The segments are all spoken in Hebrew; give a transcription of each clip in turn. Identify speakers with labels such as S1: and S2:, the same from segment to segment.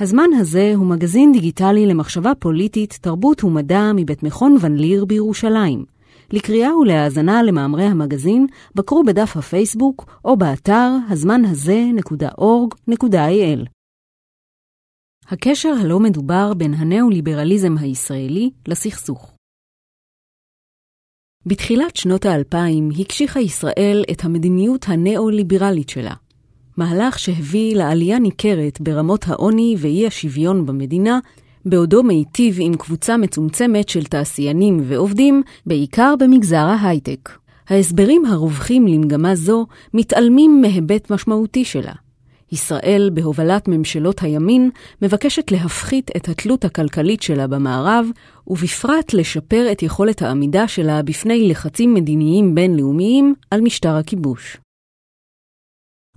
S1: הזמן הזה הוא מגזין דיגיטלי למחשבה פוליטית, תרבות ומדע מבית מכון ון ליר בירושלים. לקריאה ולהאזנה למאמרי המגזין, בקרו בדף הפייסבוק או באתר הזמן הזה.org.il. הקשר הלא מדובר בין הנאו-ליברליזם הישראלי לסכסוך. בתחילת שנות האלפיים הקשיחה ישראל את המדיניות הנאו-ליברלית שלה. מהלך שהביא לעלייה ניכרת ברמות העוני ואי השוויון במדינה, בעודו מיטיב עם קבוצה מצומצמת של תעשיינים ועובדים, בעיקר במגזר ההייטק. ההסברים הרווחים למגמה זו מתעלמים מהיבט משמעותי שלה. ישראל, בהובלת ממשלות הימין, מבקשת להפחית את התלות הכלכלית שלה במערב, ובפרט לשפר את יכולת העמידה שלה בפני לחצים מדיניים בינלאומיים על משטר הכיבוש.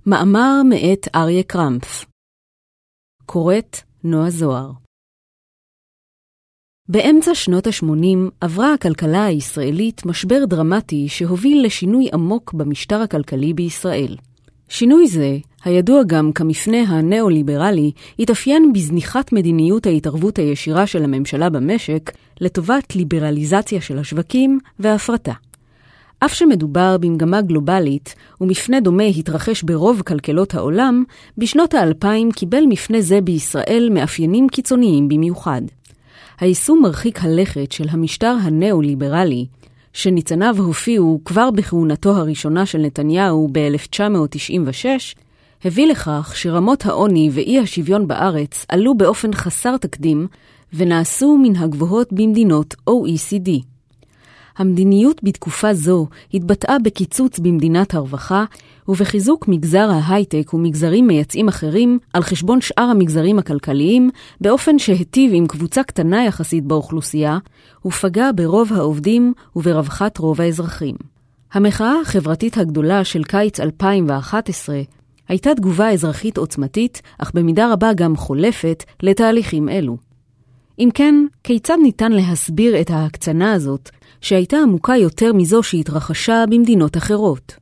S1: מאמר מאת אריה קרמפף קוראת נועה זוהר באמצע שנות ה-80 עברה הכלכלה הישראלית משבר דרמטי שהוביל לשינוי עמוק במשטר הכלכלי בישראל. שינוי זה, הידוע גם כמפנה הנאו-ליברלי, התאפיין בזניחת מדיניות ההתערבות הישירה של הממשלה במשק לטובת ליברליזציה של השווקים והפרטה. אף שמדובר במגמה גלובלית, ומפנה דומה התרחש ברוב כלכלות העולם, בשנות האלפיים קיבל מפנה זה בישראל מאפיינים קיצוניים במיוחד. היישום מרחיק הלכת של המשטר הנאו-ליברלי, שניצניו הופיעו כבר בכהונתו הראשונה של נתניהו ב-1996, הביא לכך שרמות העוני ואי השוויון בארץ עלו באופן חסר תקדים ונעשו מן הגבוהות במדינות OECD. המדיניות בתקופה זו התבטאה בקיצוץ במדינת הרווחה ובחיזוק מגזר ההייטק ומגזרים מייצאים אחרים על חשבון שאר המגזרים הכלכליים, באופן שהיטיב עם קבוצה קטנה יחסית באוכלוסייה, ופגע ברוב העובדים וברווחת רוב האזרחים. המחאה החברתית הגדולה של קיץ 2011 הייתה תגובה אזרחית עוצמתית, אך במידה רבה גם חולפת, לתהליכים אלו. אם כן, כיצד ניתן להסביר את ההקצנה הזאת, שהייתה עמוקה יותר מזו שהתרחשה במדינות אחרות?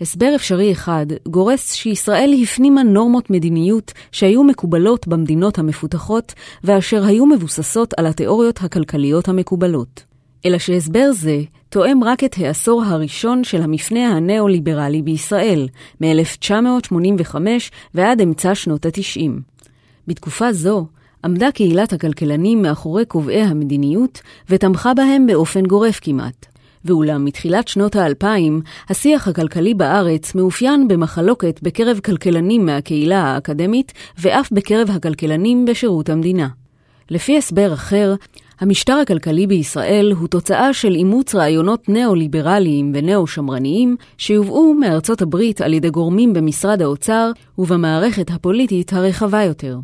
S1: הסבר אפשרי אחד גורס שישראל הפנימה נורמות מדיניות שהיו מקובלות במדינות המפותחות ואשר היו מבוססות על התיאוריות הכלכליות המקובלות. אלא שהסבר זה תואם רק את העשור הראשון של המפנה הנאו-ליברלי בישראל, מ-1985 ועד אמצע שנות ה-90. בתקופה זו עמדה קהילת הכלכלנים מאחורי קובעי המדיניות ותמכה בהם באופן גורף כמעט. ואולם מתחילת שנות האלפיים, השיח הכלכלי בארץ מאופיין במחלוקת בקרב כלכלנים מהקהילה האקדמית ואף בקרב הכלכלנים בשירות המדינה. לפי הסבר אחר, המשטר הכלכלי בישראל הוא תוצאה של אימוץ רעיונות ניאו-ליברליים ונאו-שמרניים שיובאו מארצות הברית על ידי גורמים במשרד האוצר ובמערכת הפוליטית הרחבה יותר.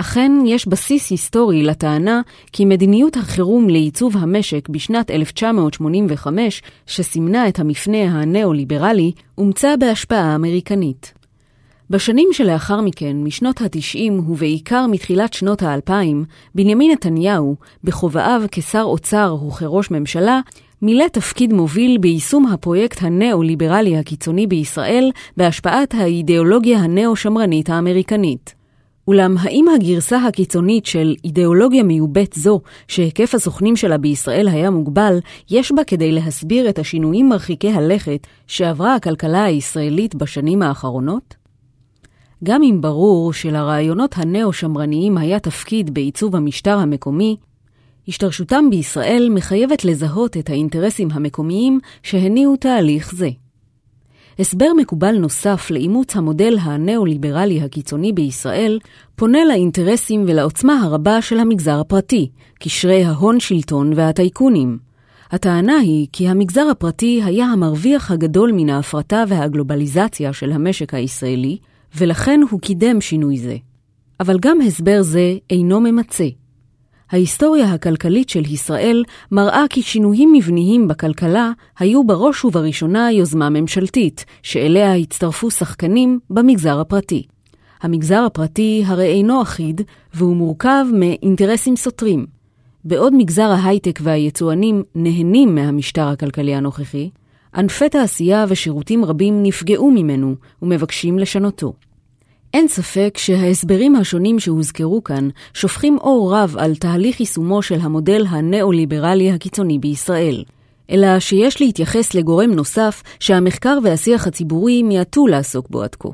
S1: אכן, יש בסיס היסטורי לטענה כי מדיניות החירום לעיצוב המשק בשנת 1985, שסימנה את המפנה הנאו-ליברלי, אומצה בהשפעה אמריקנית. בשנים שלאחר מכן, משנות ה-90 ובעיקר מתחילת שנות ה-2000, בנימין נתניהו, בכובעיו כשר אוצר וכראש ממשלה, מילא תפקיד מוביל ביישום הפרויקט הנאו-ליברלי הקיצוני בישראל בהשפעת האידיאולוגיה הנאו-שמרנית האמריקנית. אולם האם הגרסה הקיצונית של אידיאולוגיה מיובאת זו, שהיקף הסוכנים שלה בישראל היה מוגבל, יש בה כדי להסביר את השינויים מרחיקי הלכת שעברה הכלכלה הישראלית בשנים האחרונות? גם אם ברור שלרעיונות הנאו-שמרניים היה תפקיד בעיצוב המשטר המקומי, השתרשותם בישראל מחייבת לזהות את האינטרסים המקומיים שהניעו תהליך זה. הסבר מקובל נוסף לאימוץ המודל הנאו-ליברלי הקיצוני בישראל פונה לאינטרסים ולעוצמה הרבה של המגזר הפרטי, קשרי ההון-שלטון והטייקונים. הטענה היא כי המגזר הפרטי היה המרוויח הגדול מן ההפרטה והגלובליזציה של המשק הישראלי, ולכן הוא קידם שינוי זה. אבל גם הסבר זה אינו ממצה. ההיסטוריה הכלכלית של ישראל מראה כי שינויים מבניים בכלכלה היו בראש ובראשונה יוזמה ממשלתית, שאליה הצטרפו שחקנים במגזר הפרטי. המגזר הפרטי הרי אינו אחיד, והוא מורכב מאינטרסים סותרים. בעוד מגזר ההייטק והיצואנים נהנים מהמשטר הכלכלי הנוכחי, ענפי תעשייה ושירותים רבים נפגעו ממנו ומבקשים לשנותו. אין ספק שההסברים השונים שהוזכרו כאן שופכים אור רב על תהליך יישומו של המודל הנאו-ליברלי הקיצוני בישראל. אלא שיש להתייחס לגורם נוסף שהמחקר והשיח הציבורי מיעטו לעסוק בו עד כה.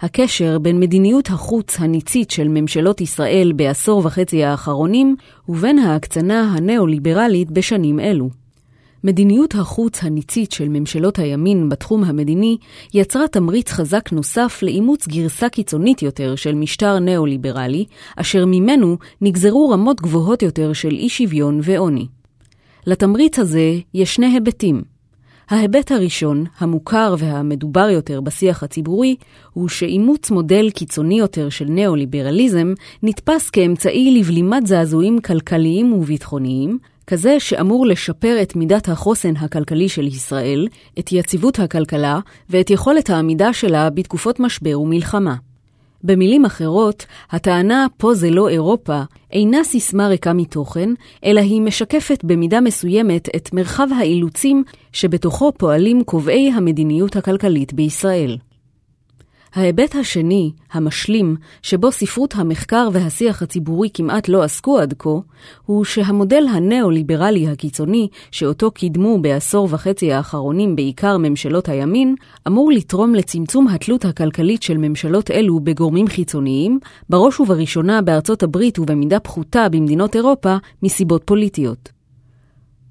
S1: הקשר בין מדיניות החוץ הניצית של ממשלות ישראל בעשור וחצי האחרונים ובין ההקצנה הנאו-ליברלית בשנים אלו. מדיניות החוץ הניצית של ממשלות הימין בתחום המדיני יצרה תמריץ חזק נוסף לאימוץ גרסה קיצונית יותר של משטר ניאו-ליברלי, אשר ממנו נגזרו רמות גבוהות יותר של אי שוויון ועוני. לתמריץ הזה יש שני היבטים. ההיבט הראשון, המוכר והמדובר יותר בשיח הציבורי, הוא שאימוץ מודל קיצוני יותר של ניאו-ליברליזם נתפס כאמצעי לבלימת זעזועים כלכליים וביטחוניים, כזה שאמור לשפר את מידת החוסן הכלכלי של ישראל, את יציבות הכלכלה ואת יכולת העמידה שלה בתקופות משבר ומלחמה. במילים אחרות, הטענה "פה זה לא אירופה" אינה סיסמה ריקה מתוכן, אלא היא משקפת במידה מסוימת את מרחב האילוצים שבתוכו פועלים קובעי המדיניות הכלכלית בישראל. ההיבט השני, המשלים, שבו ספרות המחקר והשיח הציבורי כמעט לא עסקו עד כה, הוא שהמודל הנאו-ליברלי הקיצוני, שאותו קידמו בעשור וחצי האחרונים בעיקר ממשלות הימין, אמור לתרום לצמצום התלות הכלכלית של ממשלות אלו בגורמים חיצוניים, בראש ובראשונה בארצות הברית ובמידה פחותה במדינות אירופה, מסיבות פוליטיות.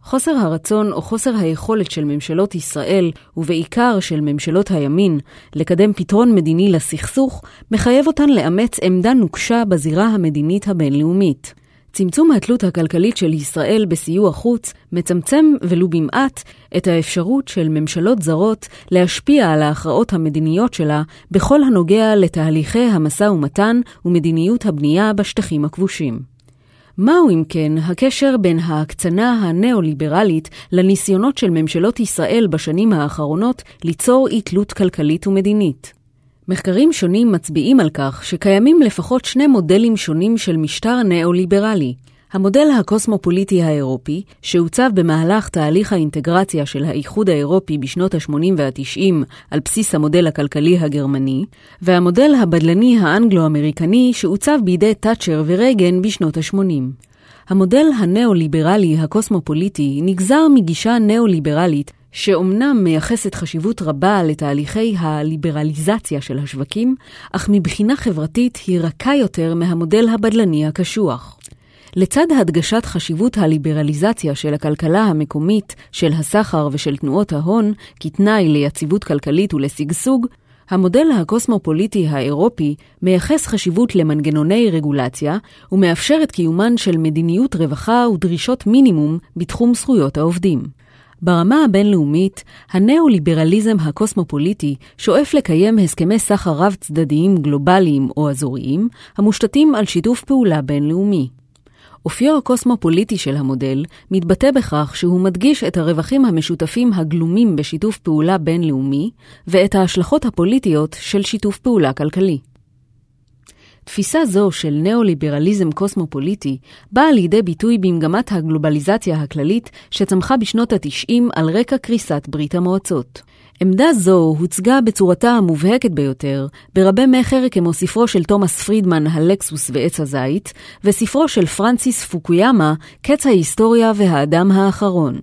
S1: חוסר הרצון או חוסר היכולת של ממשלות ישראל, ובעיקר של ממשלות הימין, לקדם פתרון מדיני לסכסוך, מחייב אותן לאמץ עמדה נוקשה בזירה המדינית הבינלאומית. צמצום התלות הכלכלית של ישראל בסיוע חוץ מצמצם, ולו במעט, את האפשרות של ממשלות זרות להשפיע על ההכרעות המדיניות שלה בכל הנוגע לתהליכי המשא ומתן ומדיניות הבנייה בשטחים הכבושים. מהו אם כן הקשר בין ההקצנה הנאו-ליברלית לניסיונות של ממשלות ישראל בשנים האחרונות ליצור אי תלות כלכלית ומדינית? מחקרים שונים מצביעים על כך שקיימים לפחות שני מודלים שונים של משטר נאו-ליברלי, המודל הקוסמופוליטי האירופי, שעוצב במהלך תהליך האינטגרציה של האיחוד האירופי בשנות ה-80 וה-90 על בסיס המודל הכלכלי הגרמני, והמודל הבדלני האנגלו-אמריקני שעוצב בידי תאצ'ר ורייגן בשנות ה-80. המודל הנאו-ליברלי הקוסמופוליטי נגזר מגישה נאו-ליברלית שאומנם מייחסת חשיבות רבה לתהליכי הליברליזציה של השווקים, אך מבחינה חברתית היא רכה יותר מהמודל הבדלני הקשוח. לצד הדגשת חשיבות הליברליזציה של הכלכלה המקומית, של הסחר ושל תנועות ההון, כתנאי ליציבות כלכלית ולשגשוג, המודל הקוסמופוליטי האירופי מייחס חשיבות למנגנוני רגולציה ומאפשר את קיומן של מדיניות רווחה ודרישות מינימום בתחום זכויות העובדים. ברמה הבינלאומית, הנאו-ליברליזם הקוסמופוליטי שואף לקיים הסכמי סחר רב-צדדיים גלובליים או אזוריים, המושתתים על שיתוף פעולה בינלאומי. אופיו הקוסמופוליטי של המודל מתבטא בכך שהוא מדגיש את הרווחים המשותפים הגלומים בשיתוף פעולה בינלאומי ואת ההשלכות הפוליטיות של שיתוף פעולה כלכלי. תפיסה זו של ניאו-ליברליזם קוסמופוליטי באה לידי ביטוי במגמת הגלובליזציה הכללית שצמחה בשנות ה-90 על רקע קריסת ברית המועצות. עמדה זו הוצגה בצורתה המובהקת ביותר ברבי מכר כמו ספרו של תומאס פרידמן הלקסוס ועץ הזית, וספרו של פרנסיס פוקויאמה קץ ההיסטוריה והאדם האחרון.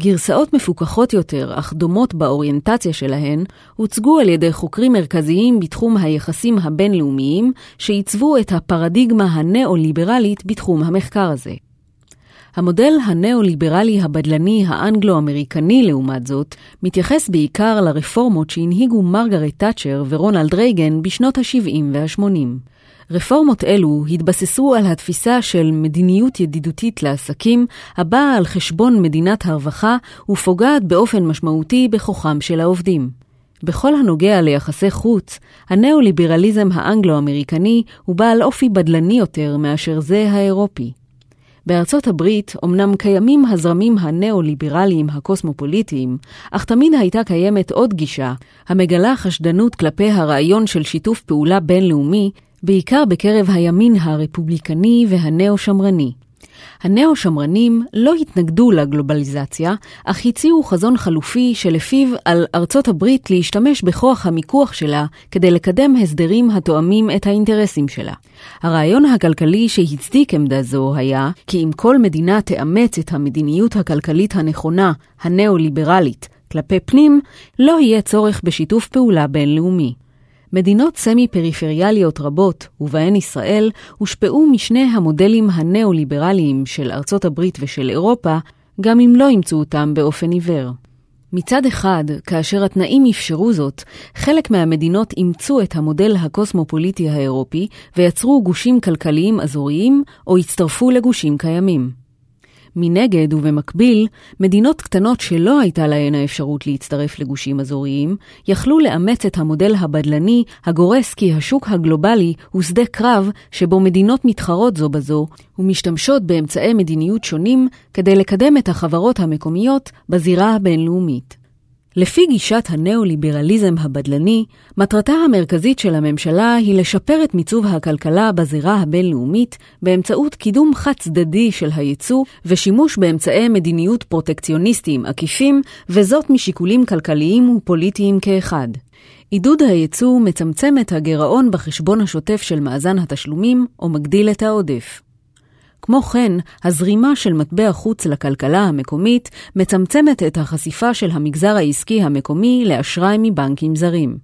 S1: גרסאות מפוכחות יותר, אך דומות באוריינטציה שלהן, הוצגו על ידי חוקרים מרכזיים בתחום היחסים הבינלאומיים, שעיצבו את הפרדיגמה הנאו-ליברלית בתחום המחקר הזה. המודל הנאו-ליברלי הבדלני האנגלו-אמריקני, לעומת זאת, מתייחס בעיקר לרפורמות שהנהיגו מרגרט תאצ'ר ורונלד רייגן בשנות ה-70 וה-80. רפורמות אלו התבססו על התפיסה של מדיניות ידידותית לעסקים, הבאה על חשבון מדינת הרווחה ופוגעת באופן משמעותי בכוחם של העובדים. בכל הנוגע ליחסי חוץ, הנאו-ליברליזם האנגלו-אמריקני הוא בעל אופי בדלני יותר מאשר זה האירופי. בארצות הברית אמנם קיימים הזרמים הנאו-ליברליים הקוסמופוליטיים, אך תמיד הייתה קיימת עוד גישה, המגלה חשדנות כלפי הרעיון של שיתוף פעולה בינלאומי, בעיקר בקרב הימין הרפובליקני והנאו-שמרני. הנאו-שמרנים לא התנגדו לגלובליזציה, אך הציעו חזון חלופי שלפיו על ארצות הברית להשתמש בכוח המיקוח שלה כדי לקדם הסדרים התואמים את האינטרסים שלה. הרעיון הכלכלי שהצדיק עמדה זו היה כי אם כל מדינה תאמץ את המדיניות הכלכלית הנכונה, הנאו-ליברלית, כלפי פנים, לא יהיה צורך בשיתוף פעולה בינלאומי. מדינות סמי-פריפריאליות רבות, ובהן ישראל, הושפעו משני המודלים הנאו-ליברליים של ארצות הברית ושל אירופה, גם אם לא אימצו אותם באופן עיוור. מצד אחד, כאשר התנאים אפשרו זאת, חלק מהמדינות אימצו את המודל הקוסמופוליטי האירופי ויצרו גושים כלכליים אזוריים או הצטרפו לגושים קיימים. מנגד ובמקביל, מדינות קטנות שלא הייתה להן האפשרות להצטרף לגושים אזוריים, יכלו לאמץ את המודל הבדלני הגורס כי השוק הגלובלי הוא שדה קרב שבו מדינות מתחרות זו בזו ומשתמשות באמצעי מדיניות שונים כדי לקדם את החברות המקומיות בזירה הבינלאומית. לפי גישת הנאו-ליברליזם הבדלני, מטרתה המרכזית של הממשלה היא לשפר את מיצוב הכלכלה בזירה הבינלאומית באמצעות קידום חד-צדדי של הייצוא ושימוש באמצעי מדיניות פרוטקציוניסטיים עקיפים, וזאת משיקולים כלכליים ופוליטיים כאחד. עידוד הייצוא מצמצם את הגירעון בחשבון השוטף של מאזן התשלומים או מגדיל את העודף. כמו כן, הזרימה של מטבע חוץ לכלכלה המקומית מצמצמת את החשיפה של המגזר העסקי המקומי לאשראי מבנקים זרים.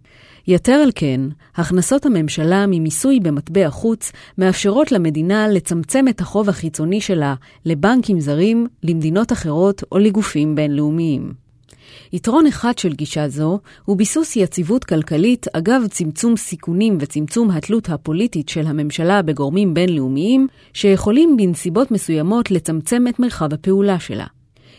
S1: יתר על כן, הכנסות הממשלה ממיסוי במטבע חוץ מאפשרות למדינה לצמצם את החוב החיצוני שלה לבנקים זרים, למדינות אחרות או לגופים בינלאומיים. יתרון אחד של גישה זו הוא ביסוס יציבות כלכלית אגב צמצום סיכונים וצמצום התלות הפוליטית של הממשלה בגורמים בינלאומיים, שיכולים בנסיבות מסוימות לצמצם את מרחב הפעולה שלה.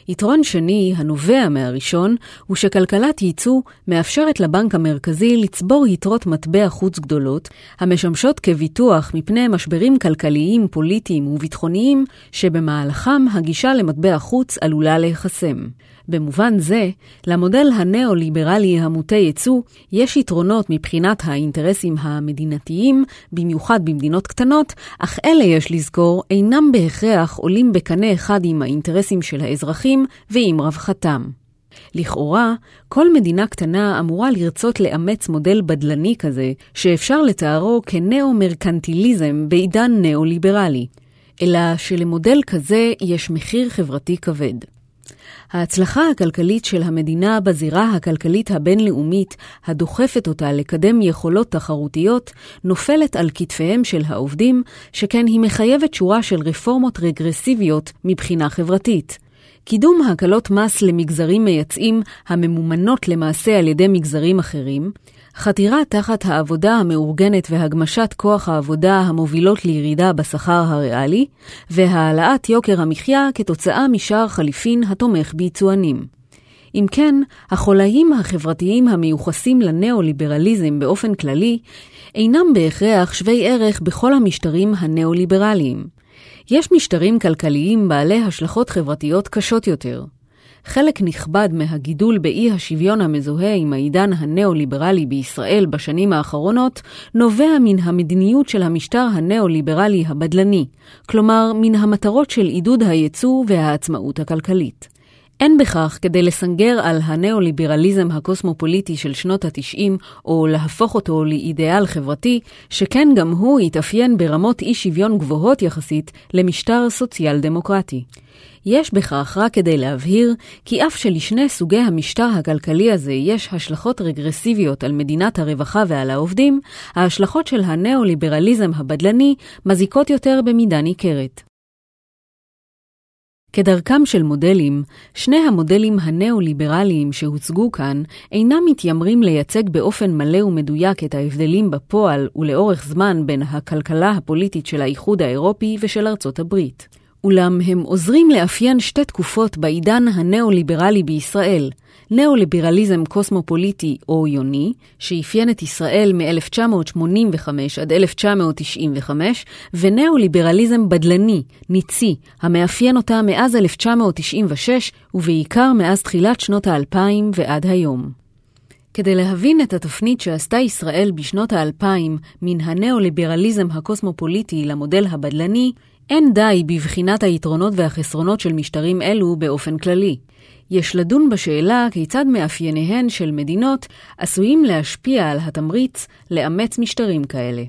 S1: יתרון שני, הנובע מהראשון, הוא שכלכלת ייצוא מאפשרת לבנק המרכזי לצבור יתרות מטבע חוץ גדולות, המשמשות כביטוח מפני משברים כלכליים, פוליטיים וביטחוניים, שבמהלכם הגישה למטבע חוץ עלולה להיחסם. במובן זה, למודל הנאו-ליברלי המוטה ייצוא יש יתרונות מבחינת האינטרסים המדינתיים, במיוחד במדינות קטנות, אך אלה, יש לזכור, אינם בהכרח עולים בקנה אחד עם האינטרסים של האזרחים ועם רווחתם. לכאורה, כל מדינה קטנה אמורה לרצות לאמץ מודל בדלני כזה, שאפשר לתארו כנאו-מרקנטיליזם בעידן נאו-ליברלי. אלא שלמודל כזה יש מחיר חברתי כבד. ההצלחה הכלכלית של המדינה בזירה הכלכלית הבינלאומית, הדוחפת אותה לקדם יכולות תחרותיות, נופלת על כתפיהם של העובדים, שכן היא מחייבת שורה של רפורמות רגרסיביות מבחינה חברתית. קידום הקלות מס למגזרים מייצאים הממומנות למעשה על ידי מגזרים אחרים, חתירה תחת העבודה המאורגנת והגמשת כוח העבודה המובילות לירידה בשכר הריאלי, והעלאת יוקר המחיה כתוצאה משער חליפין התומך ביצואנים. אם כן, החולאים החברתיים המיוחסים לנאו-ליברליזם באופן כללי, אינם בהכרח שווי ערך בכל המשטרים הנאו-ליברליים. יש משטרים כלכליים בעלי השלכות חברתיות קשות יותר. חלק נכבד מהגידול באי השוויון המזוהה עם העידן הנאו-ליברלי בישראל בשנים האחרונות נובע מן המדיניות של המשטר הנאו-ליברלי הבדלני, כלומר מן המטרות של עידוד הייצוא והעצמאות הכלכלית. אין בכך כדי לסנגר על הנאו-ליברליזם הקוסמופוליטי של שנות ה-90, או להפוך אותו לאידיאל חברתי, שכן גם הוא התאפיין ברמות אי שוויון גבוהות יחסית למשטר סוציאל דמוקרטי. יש בכך רק כדי להבהיר כי אף שלשני סוגי המשטר הכלכלי הזה יש השלכות רגרסיביות על מדינת הרווחה ועל העובדים, ההשלכות של הנאו-ליברליזם הבדלני מזיקות יותר במידה ניכרת. כדרכם של מודלים, שני המודלים הנאו-ליברליים שהוצגו כאן אינם מתיימרים לייצג באופן מלא ומדויק את ההבדלים בפועל ולאורך זמן בין הכלכלה הפוליטית של האיחוד האירופי ושל ארצות הברית. אולם הם עוזרים לאפיין שתי תקופות בעידן הנאו-ליברלי בישראל, נאו-ליברליזם קוסמופוליטי או יוני, שאפיין את ישראל מ-1985 עד 1995, ונאו-ליברליזם בדלני, ניצי, המאפיין אותה מאז 1996, ובעיקר מאז תחילת שנות האלפיים ועד היום. כדי להבין את התפנית שעשתה ישראל בשנות האלפיים מן הנאו-ליברליזם הקוסמופוליטי למודל הבדלני, אין די בבחינת היתרונות והחסרונות של משטרים אלו באופן כללי. יש לדון בשאלה כיצד מאפייניהן של מדינות עשויים להשפיע על התמריץ לאמץ משטרים כאלה.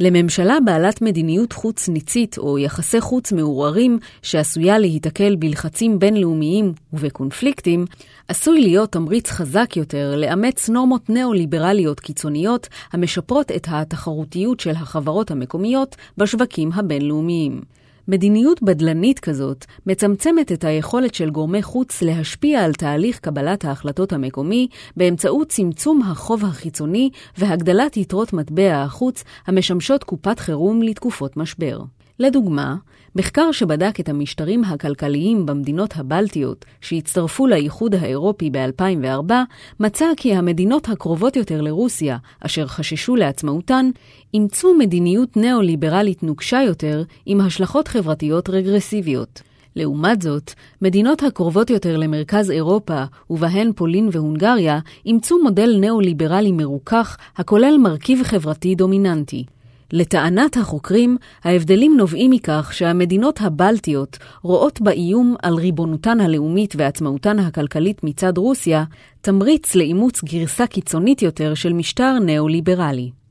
S1: לממשלה בעלת מדיניות חוץ ניצית או יחסי חוץ מעורערים שעשויה להיתקל בלחצים בינלאומיים ובקונפליקטים, עשוי להיות תמריץ חזק יותר לאמץ נורמות ניאו-ליברליות קיצוניות המשפרות את התחרותיות של החברות המקומיות בשווקים הבינלאומיים. מדיניות בדלנית כזאת מצמצמת את היכולת של גורמי חוץ להשפיע על תהליך קבלת ההחלטות המקומי באמצעות צמצום החוב החיצוני והגדלת יתרות מטבע החוץ המשמשות קופת חירום לתקופות משבר. לדוגמה, מחקר שבדק את המשטרים הכלכליים במדינות הבלטיות שהצטרפו לאיחוד האירופי ב-2004, מצא כי המדינות הקרובות יותר לרוסיה, אשר חששו לעצמאותן, אימצו מדיניות ניאו-ליברלית נוקשה יותר עם השלכות חברתיות רגרסיביות. לעומת זאת, מדינות הקרובות יותר למרכז אירופה, ובהן פולין והונגריה, אימצו מודל ניאו-ליברלי מרוכך הכולל מרכיב חברתי דומיננטי. לטענת החוקרים, ההבדלים נובעים מכך שהמדינות הבלטיות רואות באיום על ריבונותן הלאומית ועצמאותן הכלכלית מצד רוסיה, תמריץ לאימוץ גרסה קיצונית יותר של משטר ניאו-ליברלי.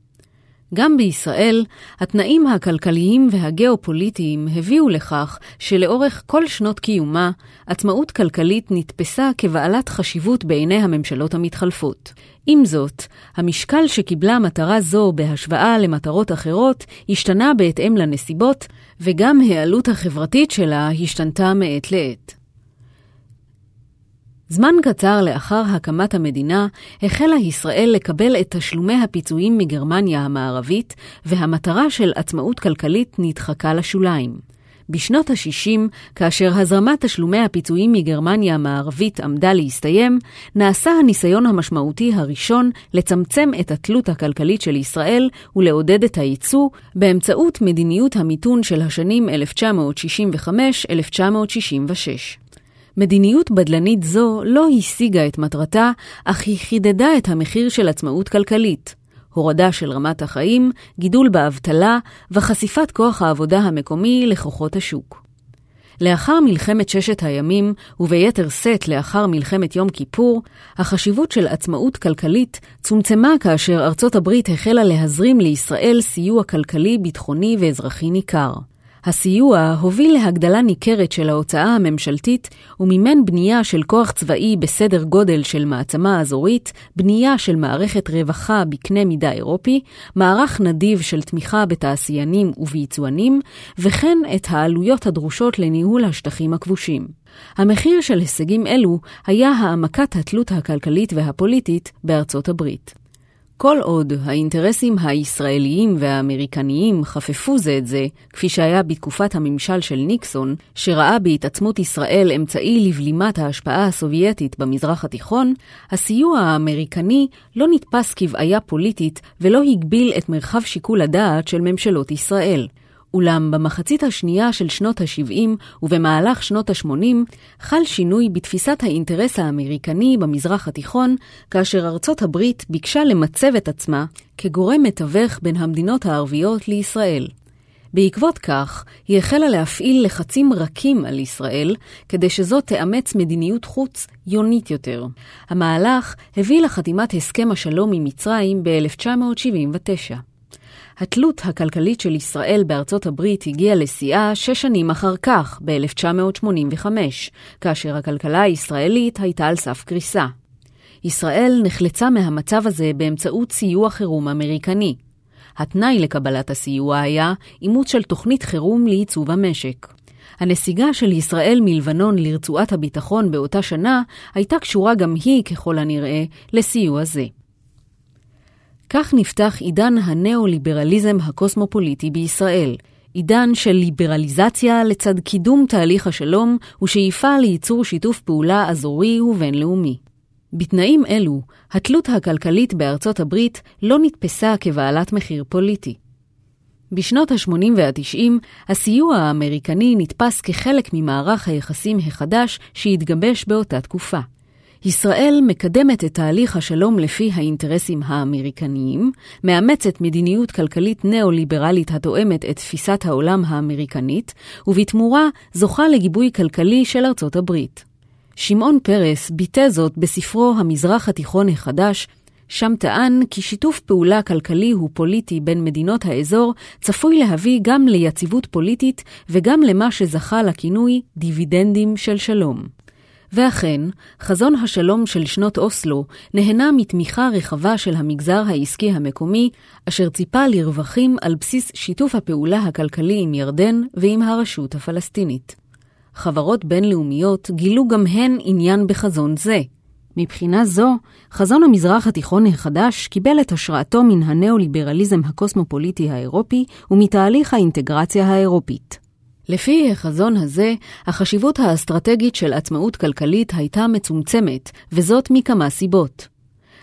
S1: גם בישראל, התנאים הכלכליים והגיאופוליטיים הביאו לכך שלאורך כל שנות קיומה, עצמאות כלכלית נתפסה כבעלת חשיבות בעיני הממשלות המתחלפות. עם זאת, המשקל שקיבלה מטרה זו בהשוואה למטרות אחרות השתנה בהתאם לנסיבות, וגם העלות החברתית שלה השתנתה מעת לעת. זמן קצר לאחר הקמת המדינה, החלה ישראל לקבל את תשלומי הפיצויים מגרמניה המערבית, והמטרה של עצמאות כלכלית נדחקה לשוליים. בשנות ה-60, כאשר הזרמת תשלומי הפיצויים מגרמניה המערבית עמדה להסתיים, נעשה הניסיון המשמעותי הראשון לצמצם את התלות הכלכלית של ישראל ולעודד את הייצוא באמצעות מדיניות המיתון של השנים 1965-1966. מדיניות בדלנית זו לא השיגה את מטרתה, אך היא חידדה את המחיר של עצמאות כלכלית. הורדה של רמת החיים, גידול באבטלה וחשיפת כוח העבודה המקומי לכוחות השוק. לאחר מלחמת ששת הימים, וביתר שאת לאחר מלחמת יום כיפור, החשיבות של עצמאות כלכלית צומצמה כאשר ארצות הברית החלה להזרים לישראל סיוע כלכלי, ביטחוני ואזרחי ניכר. הסיוע הוביל להגדלה ניכרת של ההוצאה הממשלתית ומימן בנייה של כוח צבאי בסדר גודל של מעצמה אזורית, בנייה של מערכת רווחה בקנה מידה אירופי, מערך נדיב של תמיכה בתעשיינים וביצואנים, וכן את העלויות הדרושות לניהול השטחים הכבושים. המחיר של הישגים אלו היה העמקת התלות הכלכלית והפוליטית בארצות הברית. כל עוד האינטרסים הישראליים והאמריקניים חפפו זה את זה, כפי שהיה בתקופת הממשל של ניקסון, שראה בהתעצמות ישראל אמצעי לבלימת ההשפעה הסובייטית במזרח התיכון, הסיוע האמריקני לא נתפס כבעיה פוליטית ולא הגביל את מרחב שיקול הדעת של ממשלות ישראל. אולם במחצית השנייה של שנות ה-70 ובמהלך שנות ה-80 חל שינוי בתפיסת האינטרס האמריקני במזרח התיכון, כאשר ארצות הברית ביקשה למצב את עצמה כגורם מתווך בין המדינות הערביות לישראל. בעקבות כך, היא החלה להפעיל לחצים רכים על ישראל, כדי שזו תאמץ מדיניות חוץ יונית יותר. המהלך הביא לחתימת הסכם השלום עם מצרים ב-1979. התלות הכלכלית של ישראל בארצות הברית הגיעה לשיאה שש שנים אחר כך, ב-1985, כאשר הכלכלה הישראלית הייתה על סף קריסה. ישראל נחלצה מהמצב הזה באמצעות סיוע חירום אמריקני. התנאי לקבלת הסיוע היה אימוץ של תוכנית חירום לייצוב המשק. הנסיגה של ישראל מלבנון לרצועת הביטחון באותה שנה הייתה קשורה גם היא, ככל הנראה, לסיוע זה. כך נפתח עידן הנאו-ליברליזם הקוסמופוליטי בישראל, עידן של ליברליזציה לצד קידום תהליך השלום ושאיפה לייצור שיתוף פעולה אזורי ובינלאומי. בתנאים אלו, התלות הכלכלית בארצות הברית לא נתפסה כבעלת מחיר פוליטי. בשנות ה-80 וה-90, הסיוע האמריקני נתפס כחלק ממערך היחסים החדש שהתגבש באותה תקופה. ישראל מקדמת את תהליך השלום לפי האינטרסים האמריקניים, מאמצת מדיניות כלכלית ניאו-ליברלית התואמת את תפיסת העולם האמריקנית, ובתמורה זוכה לגיבוי כלכלי של ארצות הברית. שמעון פרס ביטא זאת בספרו המזרח התיכון החדש, שם טען כי שיתוף פעולה כלכלי ופוליטי בין מדינות האזור צפוי להביא גם ליציבות פוליטית וגם למה שזכה לכינוי דיבידנדים של שלום. ואכן, חזון השלום של שנות אוסלו נהנה מתמיכה רחבה של המגזר העסקי המקומי, אשר ציפה לרווחים על בסיס שיתוף הפעולה הכלכלי עם ירדן ועם הרשות הפלסטינית. חברות בינלאומיות גילו גם הן עניין בחזון זה. מבחינה זו, חזון המזרח התיכון החדש קיבל את השראתו מן הנאו-ליברליזם הקוסמופוליטי האירופי ומתהליך האינטגרציה האירופית. לפי החזון הזה, החשיבות האסטרטגית של עצמאות כלכלית הייתה מצומצמת, וזאת מכמה סיבות.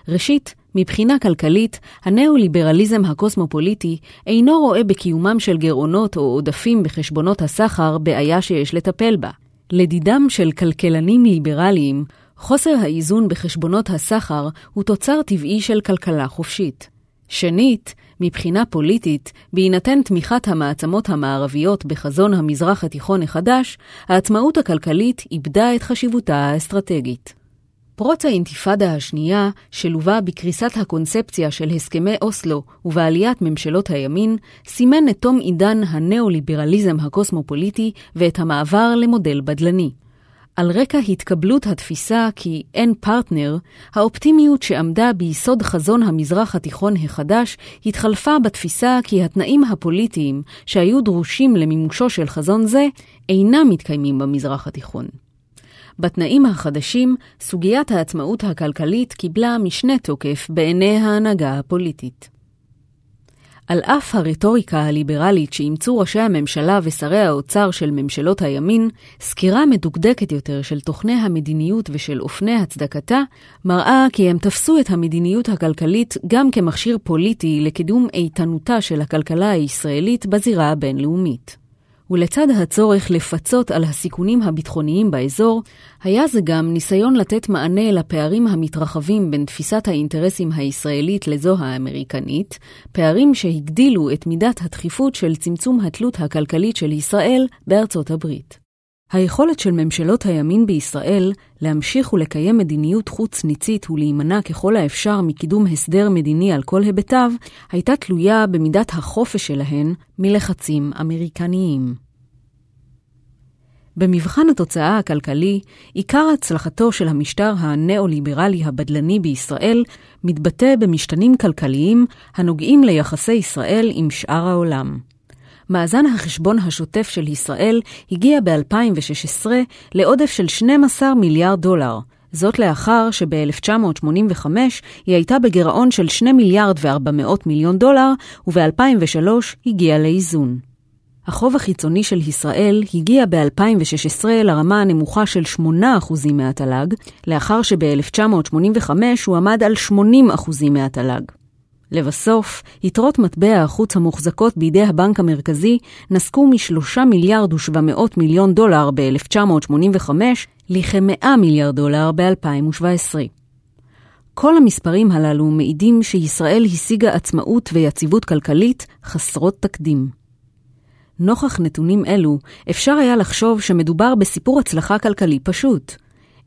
S1: ראשית, מבחינה כלכלית, הנאו-ליברליזם הקוסמופוליטי אינו רואה בקיומם של גירעונות או עודפים בחשבונות הסחר בעיה שיש לטפל בה. לדידם של כלכלנים ליברליים, חוסר האיזון בחשבונות הסחר הוא תוצר טבעי של כלכלה חופשית. שנית, מבחינה פוליטית, בהינתן תמיכת המעצמות המערביות בחזון המזרח התיכון החדש, העצמאות הכלכלית איבדה את חשיבותה האסטרטגית. פרוץ האינתיפאדה השנייה, שלווה בקריסת הקונספציה של הסכמי אוסלו ובעליית ממשלות הימין, סימן את תום עידן הנאו-ליברליזם הקוסמופוליטי ואת המעבר למודל בדלני. על רקע התקבלות התפיסה כי אין פרטנר, האופטימיות שעמדה ביסוד חזון המזרח התיכון החדש התחלפה בתפיסה כי התנאים הפוליטיים שהיו דרושים למימושו של חזון זה אינם מתקיימים במזרח התיכון. בתנאים החדשים, סוגיית העצמאות הכלכלית קיבלה משנה תוקף בעיני ההנהגה הפוליטית. על אף הרטוריקה הליברלית שאימצו ראשי הממשלה ושרי האוצר של ממשלות הימין, סקירה מדוקדקת יותר של תוכני המדיניות ושל אופני הצדקתה, מראה כי הם תפסו את המדיניות הכלכלית גם כמכשיר פוליטי לקידום איתנותה של הכלכלה הישראלית בזירה הבינלאומית. ולצד הצורך לפצות על הסיכונים הביטחוניים באזור, היה זה גם ניסיון לתת מענה לפערים המתרחבים בין תפיסת האינטרסים הישראלית לזו האמריקנית, פערים שהגדילו את מידת הדחיפות של צמצום התלות הכלכלית של ישראל בארצות הברית. היכולת של ממשלות הימין בישראל להמשיך ולקיים מדיניות חוץ ניצית ולהימנע ככל האפשר מקידום הסדר מדיני על כל היבטיו, הייתה תלויה במידת החופש שלהן מלחצים אמריקניים. במבחן התוצאה הכלכלי, עיקר הצלחתו של המשטר הנאו-ליברלי הבדלני בישראל מתבטא במשתנים כלכליים הנוגעים ליחסי ישראל עם שאר העולם. מאזן החשבון השוטף של ישראל הגיע ב-2016 לעודף של 12 מיליארד דולר. זאת לאחר שב-1985 היא הייתה בגירעון של 2 מיליארד ו-400 מיליון דולר, וב-2003 הגיעה לאיזון. החוב החיצוני של ישראל הגיע ב-2016 לרמה הנמוכה של 8% מהתל"ג, לאחר שב-1985 הוא עמד על 80% מהתל"ג. לבסוף, יתרות מטבע החוץ המוחזקות בידי הבנק המרכזי נסקו מ-3 מיליארד ו-700 מיליון דולר ב-1985 לכ-100 מיליארד דולר ב-2017. כל המספרים הללו מעידים שישראל השיגה עצמאות ויציבות כלכלית חסרות תקדים. נוכח נתונים אלו, אפשר היה לחשוב שמדובר בסיפור הצלחה כלכלי פשוט.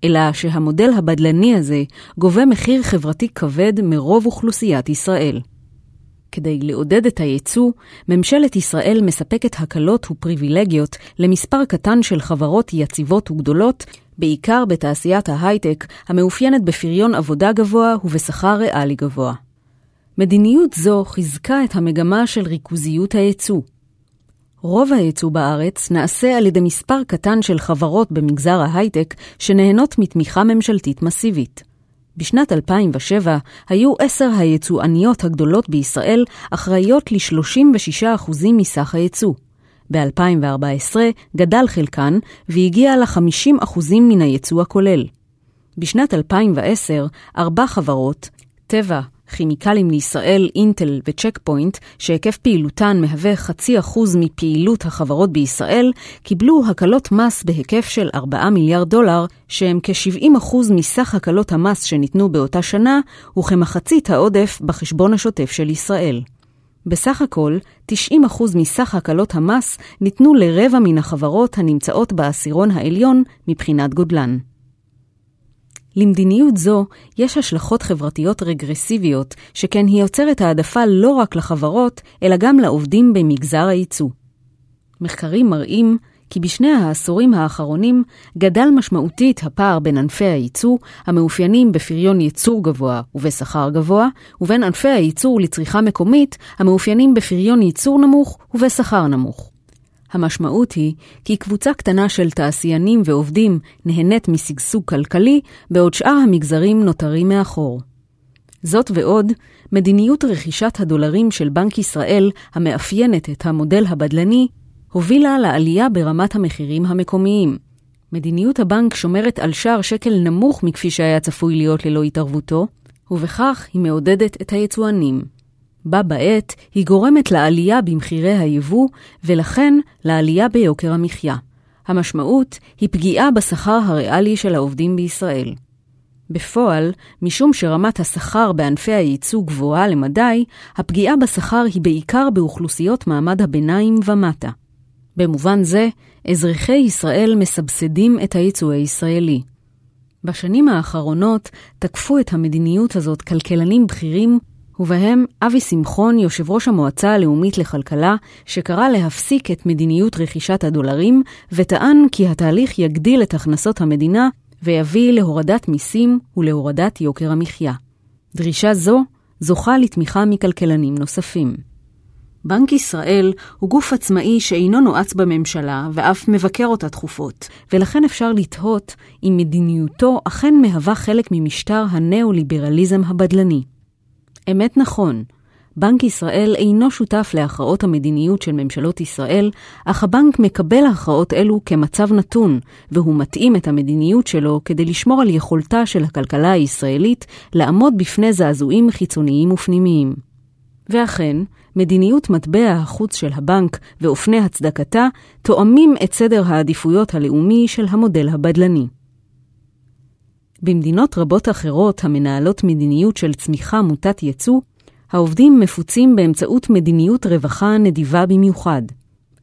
S1: אלא שהמודל הבדלני הזה גובה מחיר חברתי כבד מרוב אוכלוסיית ישראל. כדי לעודד את הייצוא, ממשלת ישראל מספקת הקלות ופריבילגיות למספר קטן של חברות יציבות וגדולות, בעיקר בתעשיית ההייטק, המאופיינת בפריון עבודה גבוה ובשכר ריאלי גבוה. מדיניות זו חיזקה את המגמה של ריכוזיות הייצוא. רוב הייצוא בארץ נעשה על ידי מספר קטן של חברות במגזר ההייטק שנהנות מתמיכה ממשלתית מסיבית. בשנת 2007 היו עשר היצואניות הגדולות בישראל אחראיות ל-36% מסך הייצוא. ב-2014 גדל חלקן והגיע ל-50% מן הייצוא הכולל. בשנת 2010 ארבע חברות, טבע, כימיקלים לישראל, אינטל וצ'ק פוינט, שהיקף פעילותן מהווה חצי אחוז מפעילות החברות בישראל, קיבלו הקלות מס בהיקף של 4 מיליארד דולר, שהם כ-70 אחוז מסך הקלות המס שניתנו באותה שנה, וכמחצית העודף בחשבון השוטף של ישראל. בסך הכל, 90% מסך הקלות המס ניתנו לרבע מן החברות הנמצאות בעשירון העליון מבחינת גודלן. למדיניות זו יש השלכות חברתיות רגרסיביות, שכן היא יוצרת העדפה לא רק לחברות, אלא גם לעובדים במגזר הייצוא. מחקרים מראים כי בשני העשורים האחרונים גדל משמעותית הפער בין ענפי הייצוא, המאופיינים בפריון ייצור גבוה ובשכר גבוה, ובין ענפי הייצור לצריכה מקומית, המאופיינים בפריון ייצור נמוך ובשכר נמוך. המשמעות היא כי קבוצה קטנה של תעשיינים ועובדים נהנית משגשוג כלכלי, בעוד שאר המגזרים נותרים מאחור. זאת ועוד, מדיניות רכישת הדולרים של בנק ישראל, המאפיינת את המודל הבדלני, הובילה לעלייה ברמת המחירים המקומיים. מדיניות הבנק שומרת על שער שקל נמוך מכפי שהיה צפוי להיות ללא התערבותו, ובכך היא מעודדת את היצואנים. בה בעת היא גורמת לעלייה במחירי היבוא, ולכן לעלייה ביוקר המחיה. המשמעות היא פגיעה בשכר הריאלי של העובדים בישראל. בפועל, משום שרמת השכר בענפי הייצוא גבוהה למדי, הפגיעה בשכר היא בעיקר באוכלוסיות מעמד הביניים ומטה. במובן זה, אזרחי ישראל מסבסדים את הייצוא הישראלי. בשנים האחרונות תקפו את המדיניות הזאת כלכלנים בכירים ובהם אבי שמחון, יושב ראש המועצה הלאומית לכלכלה, שקרא להפסיק את מדיניות רכישת הדולרים, וטען כי התהליך יגדיל את הכנסות המדינה ויביא להורדת מיסים ולהורדת יוקר המחיה. דרישה זו זוכה לתמיכה מכלכלנים נוספים. בנק ישראל הוא גוף עצמאי שאינו נועץ בממשלה ואף מבקר אותה תכופות, ולכן אפשר לתהות אם מדיניותו אכן מהווה חלק ממשטר הנאו-ליברליזם הבדלני. אמת נכון, בנק ישראל אינו שותף להכרעות המדיניות של ממשלות ישראל, אך הבנק מקבל הכרעות אלו כמצב נתון, והוא מתאים את המדיניות שלו כדי לשמור על יכולתה של הכלכלה הישראלית לעמוד בפני זעזועים חיצוניים ופנימיים. ואכן, מדיניות מטבע החוץ של הבנק ואופני הצדקתה תואמים את סדר העדיפויות הלאומי של המודל הבדלני. במדינות רבות אחרות המנהלות מדיניות של צמיחה מוטת ייצוא, העובדים מפוצים באמצעות מדיניות רווחה נדיבה במיוחד.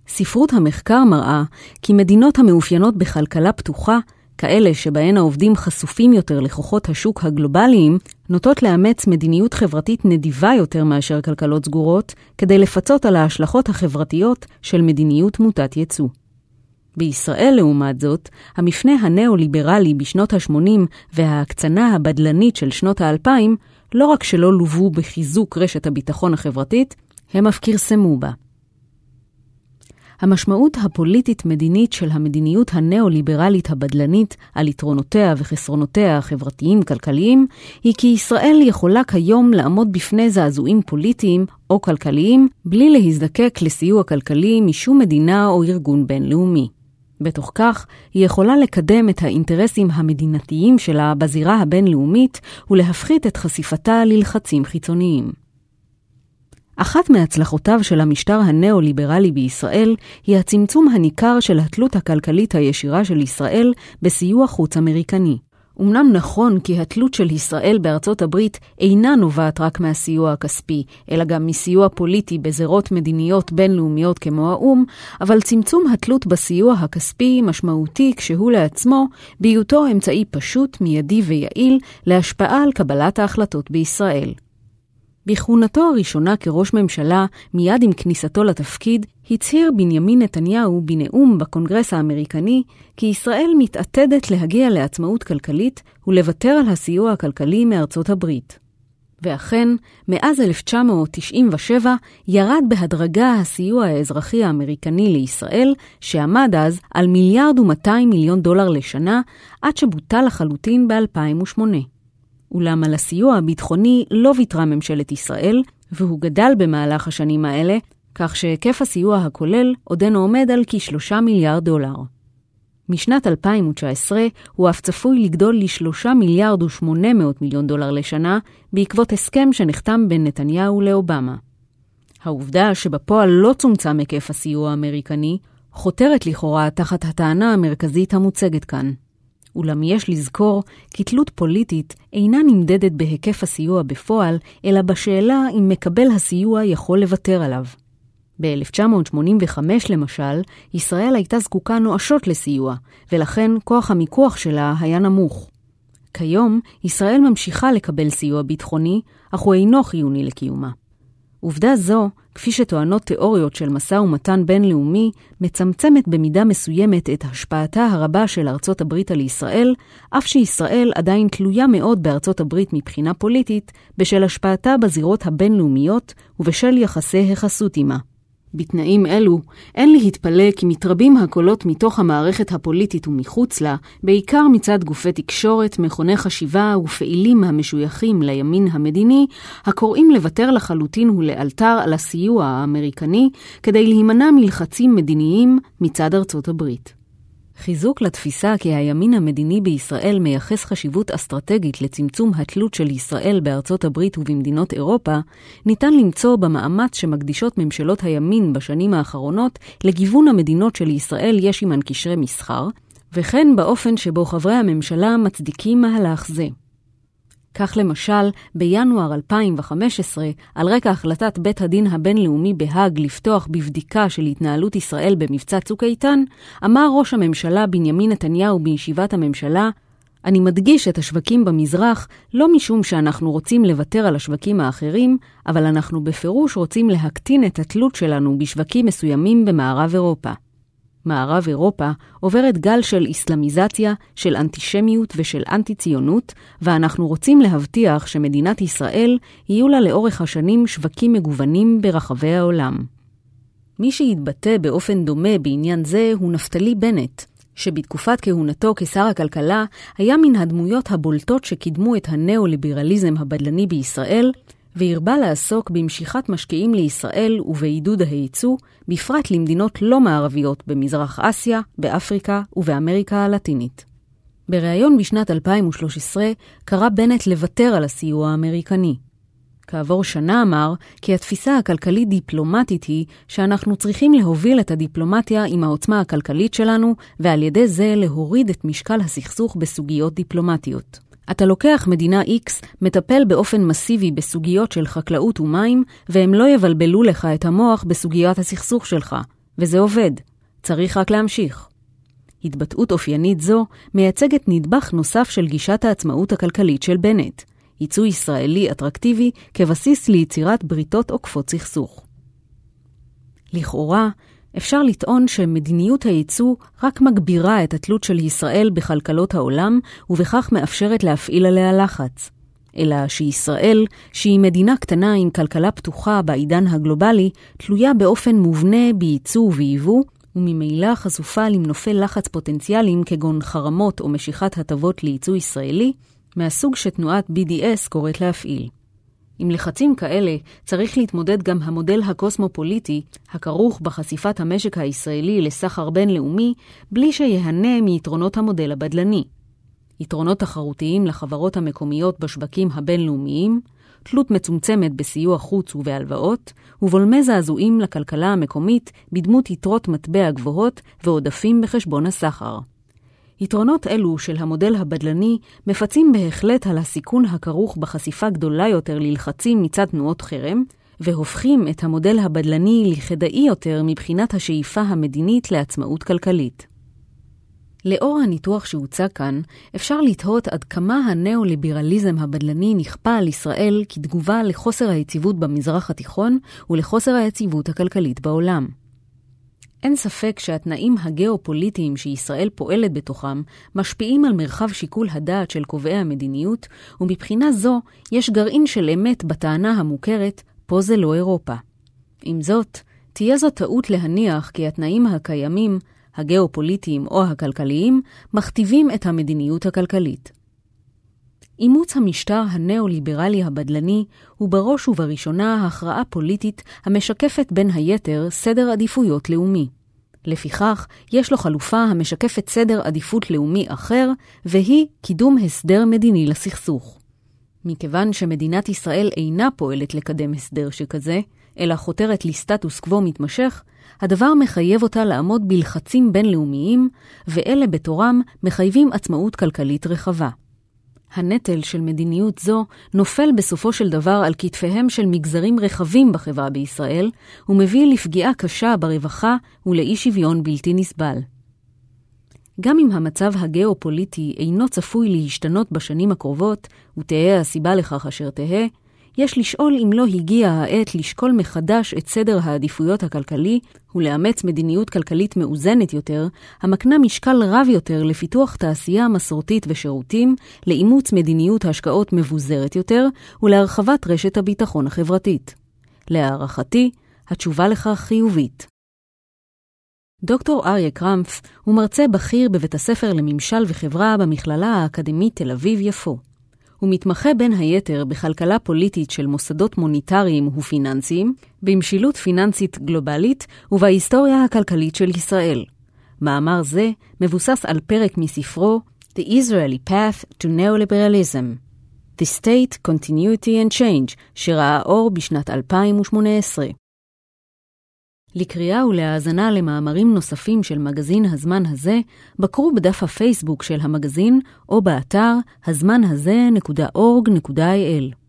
S1: ספרות המחקר מראה כי מדינות המאופיינות בכלכלה פתוחה, כאלה שבהן העובדים חשופים יותר לכוחות השוק הגלובליים, נוטות לאמץ מדיניות חברתית נדיבה יותר מאשר כלכלות סגורות, כדי לפצות על ההשלכות החברתיות של מדיניות מוטת ייצוא. בישראל, לעומת זאת, המפנה הנאו-ליברלי בשנות ה-80 וההקצנה הבדלנית של שנות ה-2000 לא רק שלא לוו בחיזוק רשת הביטחון החברתית, הם אף כרסמו בה. המשמעות הפוליטית-מדינית של המדיניות הנאו-ליברלית הבדלנית על יתרונותיה וחסרונותיה החברתיים-כלכליים, היא כי ישראל יכולה כיום לעמוד בפני זעזועים פוליטיים או כלכליים בלי להזדקק לסיוע כלכלי משום מדינה או ארגון בינלאומי. בתוך כך, היא יכולה לקדם את האינטרסים המדינתיים שלה בזירה הבינלאומית ולהפחית את חשיפתה ללחצים חיצוניים. אחת מהצלחותיו של המשטר הנאו-ליברלי בישראל היא הצמצום הניכר של התלות הכלכלית הישירה של ישראל בסיוע חוץ אמריקני. אמנם נכון כי התלות של ישראל בארצות הברית אינה נובעת רק מהסיוע הכספי, אלא גם מסיוע פוליטי בזירות מדיניות בינלאומיות כמו האו"ם, אבל צמצום התלות בסיוע הכספי משמעותי כשהוא לעצמו, בהיותו אמצעי פשוט, מיידי ויעיל להשפעה על קבלת ההחלטות בישראל. בכהונתו הראשונה כראש ממשלה, מיד עם כניסתו לתפקיד, הצהיר בנימין נתניהו בנאום בקונגרס האמריקני כי ישראל מתעתדת להגיע לעצמאות כלכלית ולוותר על הסיוע הכלכלי מארצות הברית. ואכן, מאז 1997 ירד בהדרגה הסיוע האזרחי האמריקני לישראל, שעמד אז על מיליארד ומאתיים מיליון דולר לשנה, עד שבוטל לחלוטין ב-2008. אולם על הסיוע הביטחוני לא ויתרה ממשלת ישראל, והוא גדל במהלך השנים האלה, כך שהיקף הסיוע הכולל עודנו עומד על כשלושה מיליארד דולר. משנת 2019 הוא אף צפוי לגדול ל-3 מיליארד ו-800 מיליון דולר לשנה, בעקבות הסכם שנחתם בין נתניהו לאובמה. העובדה שבפועל לא צומצם היקף הסיוע האמריקני, חותרת לכאורה תחת הטענה המרכזית המוצגת כאן. אולם יש לזכור כי תלות פוליטית אינה נמדדת בהיקף הסיוע בפועל, אלא בשאלה אם מקבל הסיוע יכול לוותר עליו. ב-1985 למשל, ישראל הייתה זקוקה נואשות לסיוע, ולכן כוח המיקוח שלה היה נמוך. כיום, ישראל ממשיכה לקבל סיוע ביטחוני, אך הוא אינו חיוני לקיומה. עובדה זו, כפי שטוענות תיאוריות של משא ומתן בינלאומי, מצמצמת במידה מסוימת את השפעתה הרבה של ארצות הברית על ישראל, אף שישראל עדיין תלויה מאוד בארצות הברית מבחינה פוליטית, בשל השפעתה בזירות הבינלאומיות ובשל יחסי החסות עימה. בתנאים אלו, אין להתפלא כי מתרבים הקולות מתוך המערכת הפוליטית ומחוץ לה, בעיקר מצד גופי תקשורת, מכוני חשיבה ופעילים המשויכים לימין המדיני, הקוראים לוותר לחלוטין ולאלתר על הסיוע האמריקני, כדי להימנע מלחצים מדיניים מצד ארצות הברית. חיזוק לתפיסה כי הימין המדיני בישראל מייחס חשיבות אסטרטגית לצמצום התלות של ישראל בארצות הברית ובמדינות אירופה, ניתן למצוא במאמץ שמקדישות ממשלות הימין בשנים האחרונות לגיוון המדינות שלישראל יש עמן קשרי מסחר, וכן באופן שבו חברי הממשלה מצדיקים מהלך זה. כך למשל, בינואר 2015, על רקע החלטת בית הדין הבינלאומי בהאג לפתוח בבדיקה של התנהלות ישראל במבצע צוק איתן, אמר ראש הממשלה בנימין נתניהו בישיבת הממשלה, אני מדגיש את השווקים במזרח לא משום שאנחנו רוצים לוותר על השווקים האחרים, אבל אנחנו בפירוש רוצים להקטין את התלות שלנו בשווקים מסוימים במערב אירופה. מערב אירופה עוברת גל של איסלאמיזציה, של אנטישמיות ושל אנטי-ציונות, ואנחנו רוצים להבטיח שמדינת ישראל יהיו לה לאורך השנים שווקים מגוונים ברחבי העולם. מי שהתבטא באופן דומה בעניין זה הוא נפתלי בנט, שבתקופת כהונתו כשר הכלכלה היה מן הדמויות הבולטות שקידמו את הנאו-ליברליזם הבדלני בישראל, והרבה לעסוק במשיכת משקיעים לישראל ובעידוד היצוא, בפרט למדינות לא מערביות במזרח אסיה, באפריקה ובאמריקה הלטינית. בריאיון בשנת 2013 קרא בנט לוותר על הסיוע האמריקני. כעבור שנה אמר כי התפיסה הכלכלית-דיפלומטית היא שאנחנו צריכים להוביל את הדיפלומטיה עם העוצמה הכלכלית שלנו, ועל ידי זה להוריד את משקל הסכסוך בסוגיות דיפלומטיות. אתה לוקח מדינה X, מטפל באופן מסיבי בסוגיות של חקלאות ומים, והם לא יבלבלו לך את המוח בסוגיית הסכסוך שלך, וזה עובד. צריך רק להמשיך. התבטאות אופיינית זו מייצגת נדבך נוסף של גישת העצמאות הכלכלית של בנט, ייצוא ישראלי אטרקטיבי כבסיס ליצירת בריתות עוקפות סכסוך. לכאורה, אפשר לטעון שמדיניות הייצוא רק מגבירה את התלות של ישראל בכלכלות העולם, ובכך מאפשרת להפעיל עליה לחץ. אלא שישראל, שהיא מדינה קטנה עם כלכלה פתוחה בעידן הגלובלי, תלויה באופן מובנה בייצוא וביבוא, וממילא חשופה למנופי לחץ פוטנציאליים כגון חרמות או משיכת הטבות לייצוא ישראלי, מהסוג שתנועת BDS קוראת להפעיל. עם לחצים כאלה צריך להתמודד גם המודל הקוסמופוליטי, הכרוך בחשיפת המשק הישראלי לסחר בינלאומי, בלי שיהנה מיתרונות המודל הבדלני. יתרונות תחרותיים לחברות המקומיות בשווקים הבינלאומיים, תלות מצומצמת בסיוע חוץ ובהלוואות, ובולמי זעזועים לכלכלה המקומית בדמות יתרות מטבע גבוהות ועודפים בחשבון הסחר. יתרונות אלו של המודל הבדלני מפצים בהחלט על הסיכון הכרוך בחשיפה גדולה יותר ללחצים מצד תנועות חרם, והופכים את המודל הבדלני לכדאי יותר מבחינת השאיפה המדינית לעצמאות כלכלית. לאור הניתוח שהוצע כאן, אפשר לתהות עד כמה הנאו-ליברליזם הבדלני נכפה על ישראל כתגובה לחוסר היציבות במזרח התיכון ולחוסר היציבות הכלכלית בעולם. אין ספק שהתנאים הגיאופוליטיים שישראל פועלת בתוכם משפיעים על מרחב שיקול הדעת של קובעי המדיניות, ומבחינה זו יש גרעין של אמת בטענה המוכרת, פה זה לא אירופה. עם זאת, תהיה זו טעות להניח כי התנאים הקיימים, הגיאופוליטיים או הכלכליים, מכתיבים את המדיניות הכלכלית. אימוץ המשטר הנאו-ליברלי הבדלני הוא בראש ובראשונה הכרעה פוליטית המשקפת בין היתר סדר עדיפויות לאומי. לפיכך, יש לו חלופה המשקפת סדר עדיפות לאומי אחר, והיא קידום הסדר מדיני לסכסוך. מכיוון שמדינת ישראל אינה פועלת לקדם הסדר שכזה, אלא חותרת לסטטוס קוו מתמשך, הדבר מחייב אותה לעמוד בלחצים בינלאומיים, ואלה בתורם מחייבים עצמאות כלכלית רחבה. הנטל של מדיניות זו נופל בסופו של דבר על כתפיהם של מגזרים רחבים בחברה בישראל, ומביא לפגיעה קשה ברווחה ולאי שוויון בלתי נסבל. גם אם המצב הגיאופוליטי אינו צפוי להשתנות בשנים הקרובות, ותהא הסיבה לכך אשר תהא, יש לשאול אם לא הגיעה העת לשקול מחדש את סדר העדיפויות הכלכלי ולאמץ מדיניות כלכלית מאוזנת יותר, המקנה משקל רב יותר לפיתוח תעשייה מסורתית ושירותים, לאימוץ מדיניות השקעות מבוזרת יותר ולהרחבת רשת הביטחון החברתית. להערכתי, התשובה לכך חיובית. דוקטור אריה קרמפף הוא מרצה בכיר בבית הספר לממשל וחברה במכללה האקדמית תל אביב-יפו. הוא מתמחה בין היתר בכלכלה פוליטית של מוסדות מוניטריים ופיננסיים, במשילות פיננסית גלובלית ובהיסטוריה הכלכלית של ישראל. מאמר זה מבוסס על פרק מספרו The Israeli Path to Neoliberalism The State, Continuity and Change, שראה אור בשנת 2018. לקריאה ולהאזנה למאמרים נוספים של מגזין הזמן הזה, בקרו בדף הפייסבוק של המגזין או באתר הזמן הזה.org.il.